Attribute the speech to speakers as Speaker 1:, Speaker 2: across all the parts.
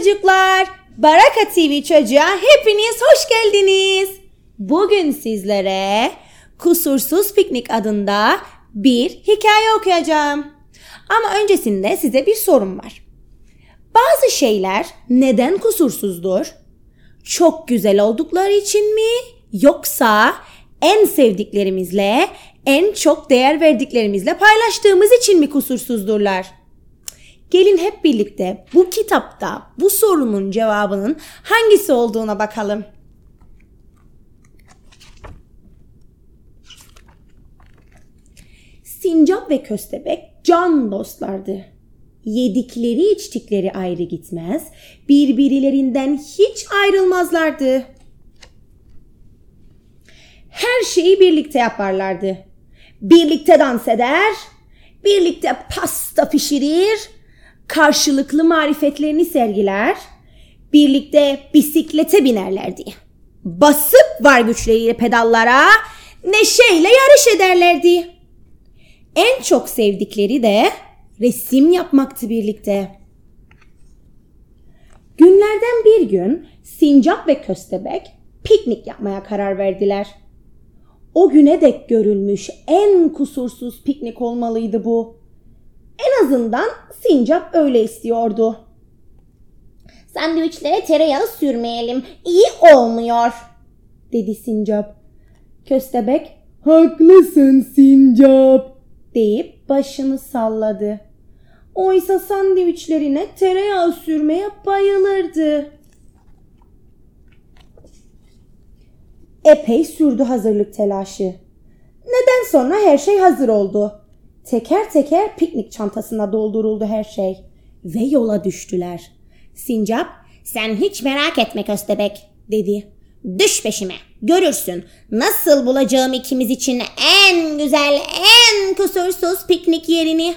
Speaker 1: çocuklar. Baraka TV çocuğa hepiniz hoş geldiniz. Bugün sizlere Kusursuz Piknik adında bir hikaye okuyacağım. Ama öncesinde size bir sorum var. Bazı şeyler neden kusursuzdur? Çok güzel oldukları için mi? Yoksa en sevdiklerimizle, en çok değer verdiklerimizle paylaştığımız için mi kusursuzdurlar? Gelin hep birlikte bu kitapta bu sorunun cevabının hangisi olduğuna bakalım. Sincap ve köstebek can dostlardı. Yedikleri içtikleri ayrı gitmez, birbirlerinden hiç ayrılmazlardı. Her şeyi birlikte yaparlardı. Birlikte dans eder, birlikte pasta pişirir, karşılıklı marifetlerini sergiler, birlikte bisiklete binerlerdi. Basıp var güçleriyle pedallara, neşeyle yarış ederlerdi. En çok sevdikleri de resim yapmaktı birlikte. Günlerden bir gün sincap ve köstebek piknik yapmaya karar verdiler. O güne dek görülmüş en kusursuz piknik olmalıydı bu. En azından sincap öyle istiyordu. Sandviçlere tereyağı sürmeyelim. İyi olmuyor, dedi sincap. Köstebek, haklısın sincap, deyip başını salladı. Oysa sandviçlerine tereyağı sürmeye bayılırdı. Epey sürdü hazırlık telaşı. Neden sonra her şey hazır oldu. Teker teker piknik çantasına dolduruldu her şey. Ve yola düştüler. Sincap, sen hiç merak etme köstebek, dedi. Düş peşime, görürsün. Nasıl bulacağım ikimiz için en güzel, en kusursuz piknik yerini.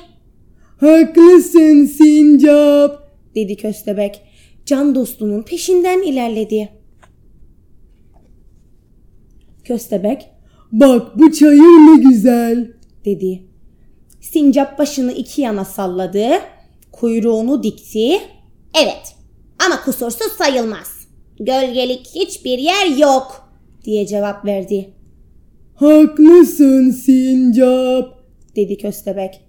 Speaker 2: Haklısın sincap.
Speaker 1: dedi köstebek. Can dostunun peşinden ilerledi. Köstebek,
Speaker 2: Bak bu çayır ne güzel.
Speaker 1: dedi. Sincap başını iki yana salladı, kuyruğunu dikti. Evet ama kusursuz sayılmaz. Gölgelik hiçbir yer yok diye cevap verdi.
Speaker 2: Haklısın sincap.
Speaker 1: dedi köstebek.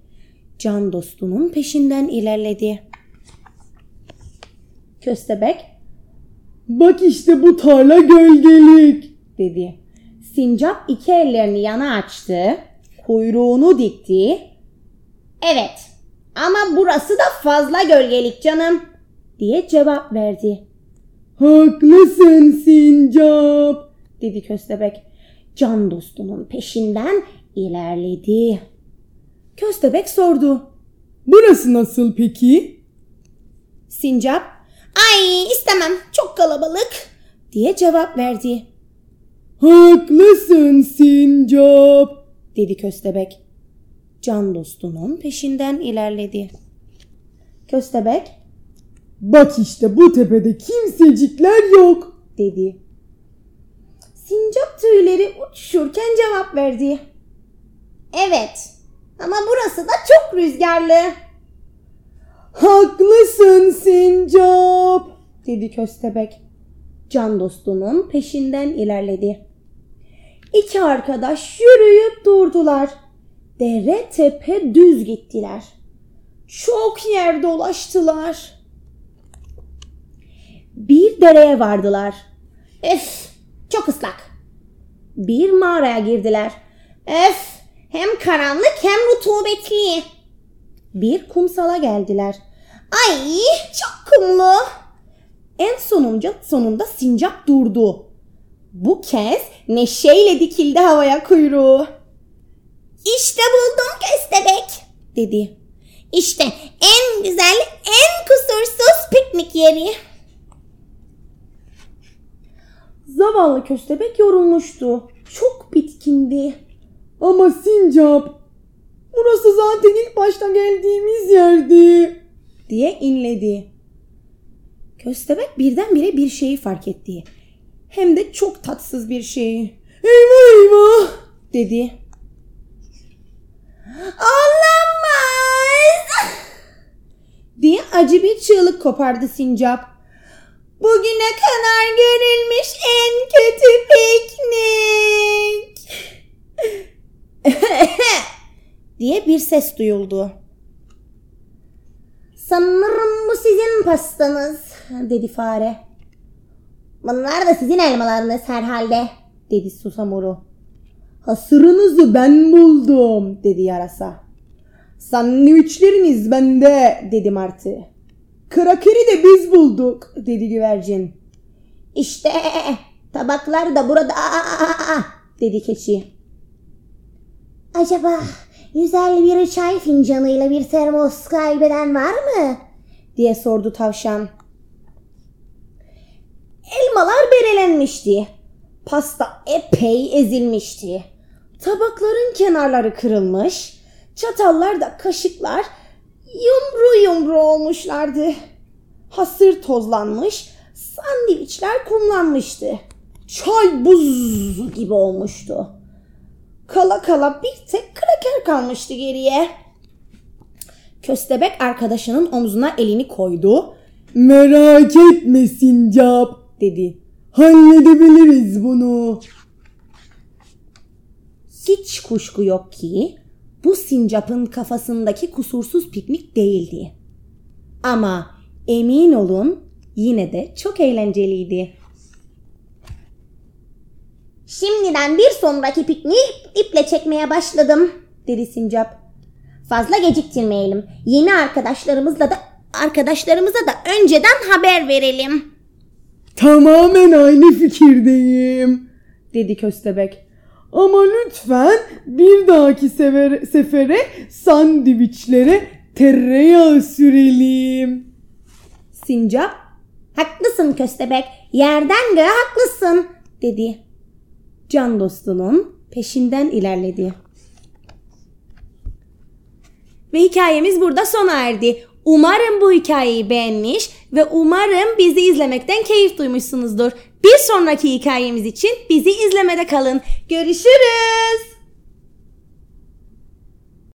Speaker 1: Can dostunun peşinden ilerledi. Köstebek
Speaker 2: Bak işte bu tarla gölgelik.
Speaker 1: dedi. Sincap iki ellerini yana açtı, kuyruğunu dikti. Evet ama burası da fazla gölgelik canım diye cevap verdi.
Speaker 2: Haklısın sincap.
Speaker 1: dedi köstebek. Can dostunun peşinden ilerledi. Köstebek sordu.
Speaker 2: Burası nasıl peki?
Speaker 1: Sincap, ay istemem çok kalabalık diye cevap verdi.
Speaker 2: Haklısın sincap.
Speaker 1: dedi köstebek. Can dostunun peşinden ilerledi. Köstebek
Speaker 2: Bak işte bu tepede kimsecikler yok.
Speaker 1: dedi. Sincap tüyleri uçuşurken cevap verdi. Evet ama burası da çok rüzgarlı
Speaker 2: Haklısın sincap.
Speaker 1: dedi köstebek. Can dostunun peşinden ilerledi. İki arkadaş yürüyüp durdular. Dere tepe düz gittiler. Çok yer dolaştılar. Bir dereye vardılar. Öf, çok ıslak. Bir mağaraya girdiler. Öf, hem karanlık hem rutubetli. Bir kumsala geldiler. Ay, çok kumlu. En sonunca sonunda sincap durdu. Bu kez neşeyle dikildi havaya kuyruğu. İşte buldum köstebek dedi. İşte en güzel, en kusursuz piknik yeri. Zavallı köstebek yorulmuştu. Çok bitkindi.
Speaker 2: Ama sincap. Burası zaten ilk başta geldiğimiz yerdi.
Speaker 1: diye inledi. Köstebek birdenbire bir şeyi fark etti. Hem de çok tatsız bir şeyi.
Speaker 2: Eyvah eyvah.
Speaker 1: dedi. Olamaz! diye acı bir çığlık kopardı sincap. Bugüne kadar görülmüş en kötü piknik. diye bir ses duyuldu. Sanırım bu sizin pastanız, dedi fare. Bunlar da sizin elmalarınız herhalde, dedi susamuru. Hasırınızı ben buldum, dedi yarasa. Sandviçleriniz bende, dedi martı. Krakeri de biz bulduk, dedi güvercin. İşte tabaklar da burada, dedi keçi. Acaba güzel bir çay fincanıyla bir termos kaybeden var mı? diye sordu tavşan. Elmalar berelenmişti. Pasta epey ezilmişti. Tabakların kenarları kırılmış. Çatallar da kaşıklar yumru yumru olmuşlardı. Hasır tozlanmış, sandviçler kumlanmıştı. Çay buz gibi olmuştu. Kala kala bir tek kraker kalmıştı geriye. Köstebek arkadaşının omzuna elini koydu.
Speaker 2: Merak etme Sincap
Speaker 1: Dedi.
Speaker 2: halledebiliriz bunu.
Speaker 1: Hiç kuşku yok ki bu sincapın kafasındaki kusursuz piknik değildi. Ama emin olun yine de çok eğlenceliydi. Şimdiden bir sonraki pikniği iple çekmeye başladım, dedi sincap. Fazla geciktirmeyelim. Yeni arkadaşlarımızla da arkadaşlarımıza da önceden haber verelim,
Speaker 2: Tamamen aynı fikirdeyim.
Speaker 1: dedi köstebek.
Speaker 2: Ama lütfen bir dahaki sefer, sefere sandviçlere tereyağı sürelim.
Speaker 1: Sincap, haklısın köstebek, yerden göğe haklısın, dedi. Can dostunun peşinden ilerledi. Ve hikayemiz burada sona erdi. Umarım bu hikayeyi beğenmiş ve umarım bizi izlemekten keyif duymuşsunuzdur. Bir sonraki hikayemiz için bizi izlemede kalın. Görüşürüz.